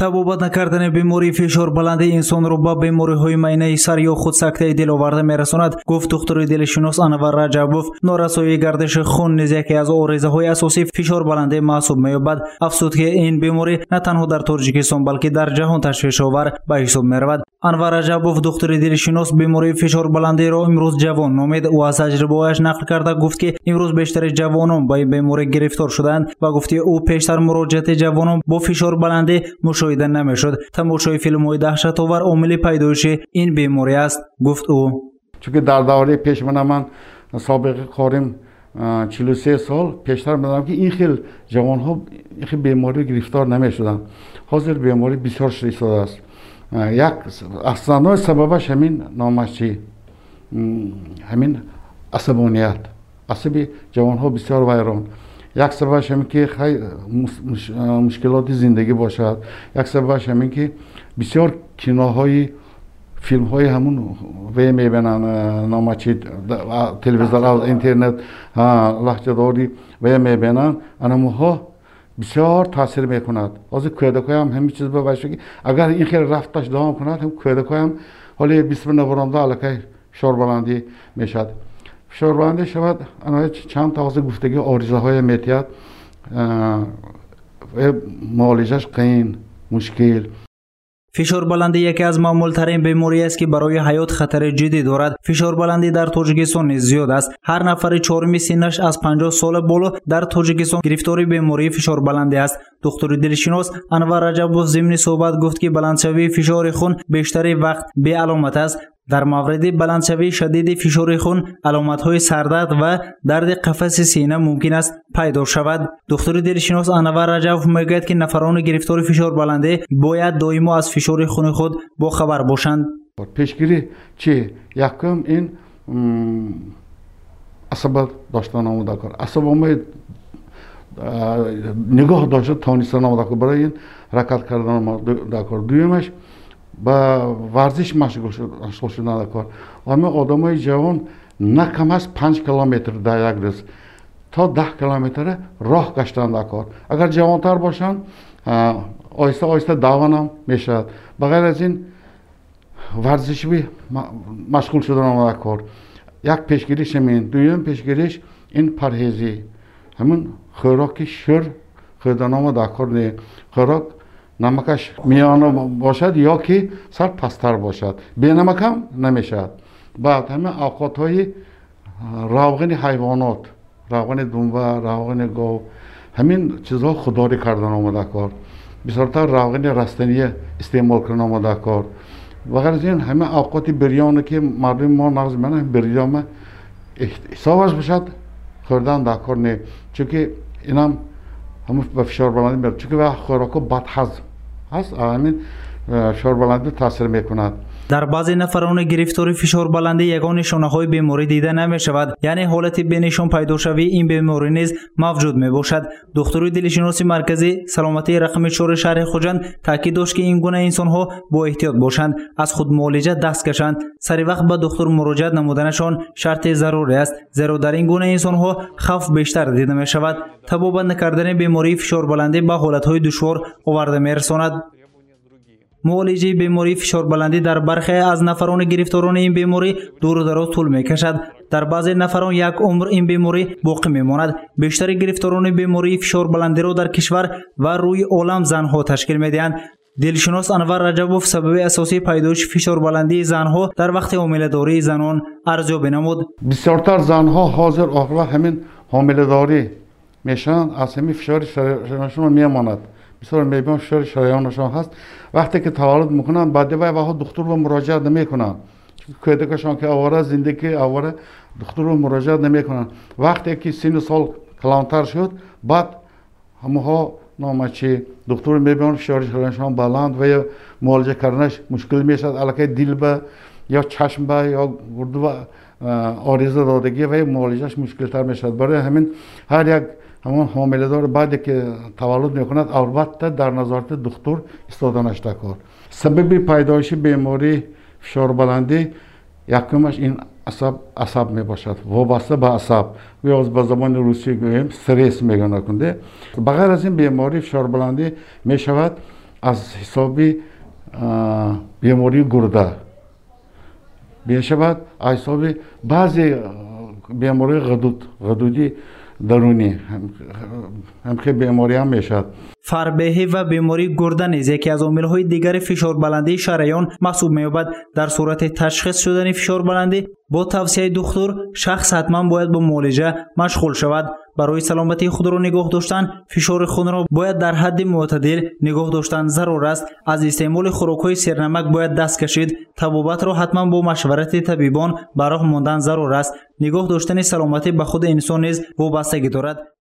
табобат накардани бемории фишорбаланди инсонро ба бемориҳои майнаи сар ё худ сактаи дил оварда мерасонад гуфт духтури дилшинос анвар раҷабов норасоии гардиши хун низ яке аз оризаҳои асосии фишорбаландӣ маҳсуб меёбад афзуд ки ин беморӣ на танҳо дар тоҷикистон балки дар ҷаҳон ташвишовар ба ҳисоб меравад анвар раҷабов духтури дилшинос бемории фишорбаландиро имрӯз ҷавон номид ӯ аз таҷрибаҳояш нақл карда гуфт ки имрӯз бештари ҷавонон ба ин беморӣ гирифтор шудаанд ва гуфти ӯ пештар муроҷиати ҷавонон бо фишорбаландӣ мушоҳида مشاهده نمی‌شد. تماشای فیلم های دهشت آور عامل پیدایش این بیماری است گفت او. چون در دوره پیش من من سابقه کاریم 43 سال پیشتر میدم که این خیل جوان ها این خیل بیماری گرفتار نمی‌شدن. حاضر بیماری بسیار شدید ساده است یک اصلا سببش همین نامشی. همین عصبانیت. عصبی جوان ها بسیار ویران. یک سببش همین که خی... مش... مشکلات زندگی باشد. یک سببش همین که بسیار کناهای فیلم های همون وی می‌بینن نامچی تلویزیون از اینترنت لحجه داری وی می‌بینن. انموها بسیار تاثیر می‌کند. از کودکای هم همین چیز به که اگر این خیلی رفتش دوام کند هم کودکای هم حالا 20 برنده علاقه شور بلندی می‌شد. Фишорбаландӣ шавад чанд тавози гуфтаги оризаҳое метиҳад муолиҷаш қиин мушкил. Фишорбаландӣ яке аз маъмултарин бемориест ки барои ҳаёт хатари ҷиддӣ дорад. Фишорбаландӣ дар тоҷикистон низ зиёд аст. Ҳар нафари чорumi синнаш аз панҷоҳ сола боло дар тоҷикистон гирифтори бемории фишорбаландӣ аст. Духтури дилшинос анвар раҷабов зимни суҳбат гуфт ки баландшавии фишори хун бештари вақт беаломат аст در مواردی بلندشوی شدید فشار خون علامت‌های سردرد و درد قفس سینه ممکن است پیدا شود. دکتر دلشناس انور رجب می‌گوید که نفران گرفتار فشار بلنده باید دائما از فشار خون خود با خبر باشند. پیشگیری چی یکم این اسباب داشتن آماده کار عصب نگاه داشته تانیستن آمده کار برای این رکت کردن آمده کار دویمش. Ба варзиш машғул шудан дар кор. Ами одамои ҷавон на кам аз панҷ километр дар як рӯз то даҳ километра роҳ гаштан дар кор. Агар ҷавонтар бошанд оҳиста оҳиста даванам мешавад. Ба ғайр аз ин варзиши машғул шудан омада кор. Як пешгириш ҳамин дуюм пешгириш ин парҳезӣ. Ҳамин хӯроки шӯр хӯрдан омада кор хӯрок نمکش میانه باشد یا که سر پستر باشد. به نمک هم نمی‌شد بعد همه اوقات های روغن حیوانات روغن دنبه روغن گاو همین چیزها خودداری کردن آمده کار. بسیارتر روغن رستنی استعمال کردن آمده کار. و غیر از این همه اوقات بریان که مردم ما نغز من بریان حسابش بشد خوردن در نه چون که اینم همون به فشار برمده میاد چون که خوراکو بد هضم هست آمین شوربالند تاثیر میکند дар баъзе нафарони гирифтори фишорбаландӣ ягон нишонаҳои беморӣ дида намешавад. Яъне ҳолати бенишон пайдошавии ин беморӣ низ мавҷуд мебошад. Духтури дилшиноси марказӣ саломатии рақами чори шаҳри хуҷанд таъкид дошт ки ин гуна инсонҳо боэҳтиёт бошанд. Аз худмуолиҷа даст кашанд. Сари вақт ба духтур муроҷиат намуданашон шарти зарурӣ аст зеро дар ин гуна инсонҳо хавф бештар дида мешавад. Табобат накардани бемории фишорбаландӣ ба ҳолатҳои душвор оварда мерасонад муолиҷаи бемории фишорбаландӣ дар бархе аз нафарони гирифторони ин беморӣ дуру дароз тӯл мекашад дар баъзе нафарон як умр ин беморӣ боқӣ мемонад бештари гирифторони бемории фишорбаландиро дар кишвар ва рӯи олам занҳо ташкил медиҳанд дилшинос анвар раҷабов сабаби асосии пайдоиши фишорбаландии занҳо дар вақти ҳомиладории занон арзёбӣ намуд бисёртар занҳо ҳозир оқибат ҳамин ҳомиладорӣ мешаванд аз ҳамин фишори шароёнашон мемонад بسیار می‌بینم شریان شایانشان هست. وقتی که تولد می‌کنن بعد و ها دکتر رو مراجعه نمی‌کنن. کودکشان که آواره زندگی آواره دکتر رو مراجعه نمی‌کنن. وقتی که سینوسال سال کلانتر شد بعد همه نامچی دکتر می‌بینم شر شایانشان بلند و یا معالجه کردنش مشکل می‌شد علاقه دل به یا چشم با یا گرده آریزه دادگی و معالجش مشکل تر می شود برای همین هر یک همون حامله دار بعد که تولد می کند البته در نظارت دکتر استادانش کار سبب پیدایش بیماری فشار بلندی یکمش این عصب عصب می باشد وابسته به عصب. و از به زبان روسی گوییم سریس میگه کنده بغیر از این بیماری فشار بلندی می شود از حسابی بیماری گرده. Мешавад. Аз ҳисоби баъзе бемории ғадуди дарунӣ ҳамхел бемориам мешавад. Фарбеҳӣ ва бемории гурда низ яке аз омилҳои дигари фишорбаландии шараён маҳсуб меёбад. Дар сурати ташхис шудани фишорбаландӣ با توصیه دکتر شخص حتما باید با معالجه مشغول شود برای سلامتی خود را نگاه داشتن فشار خون را باید در حد معتدل نگاه داشتن ضرور است از استعمال خوراک‌های سرنمک باید دست کشید تبابت را حتما با مشورت طبیبان براه ماندن ضرور است نگاه داشتن سلامتی به خود انسان نیز وابستگی دارد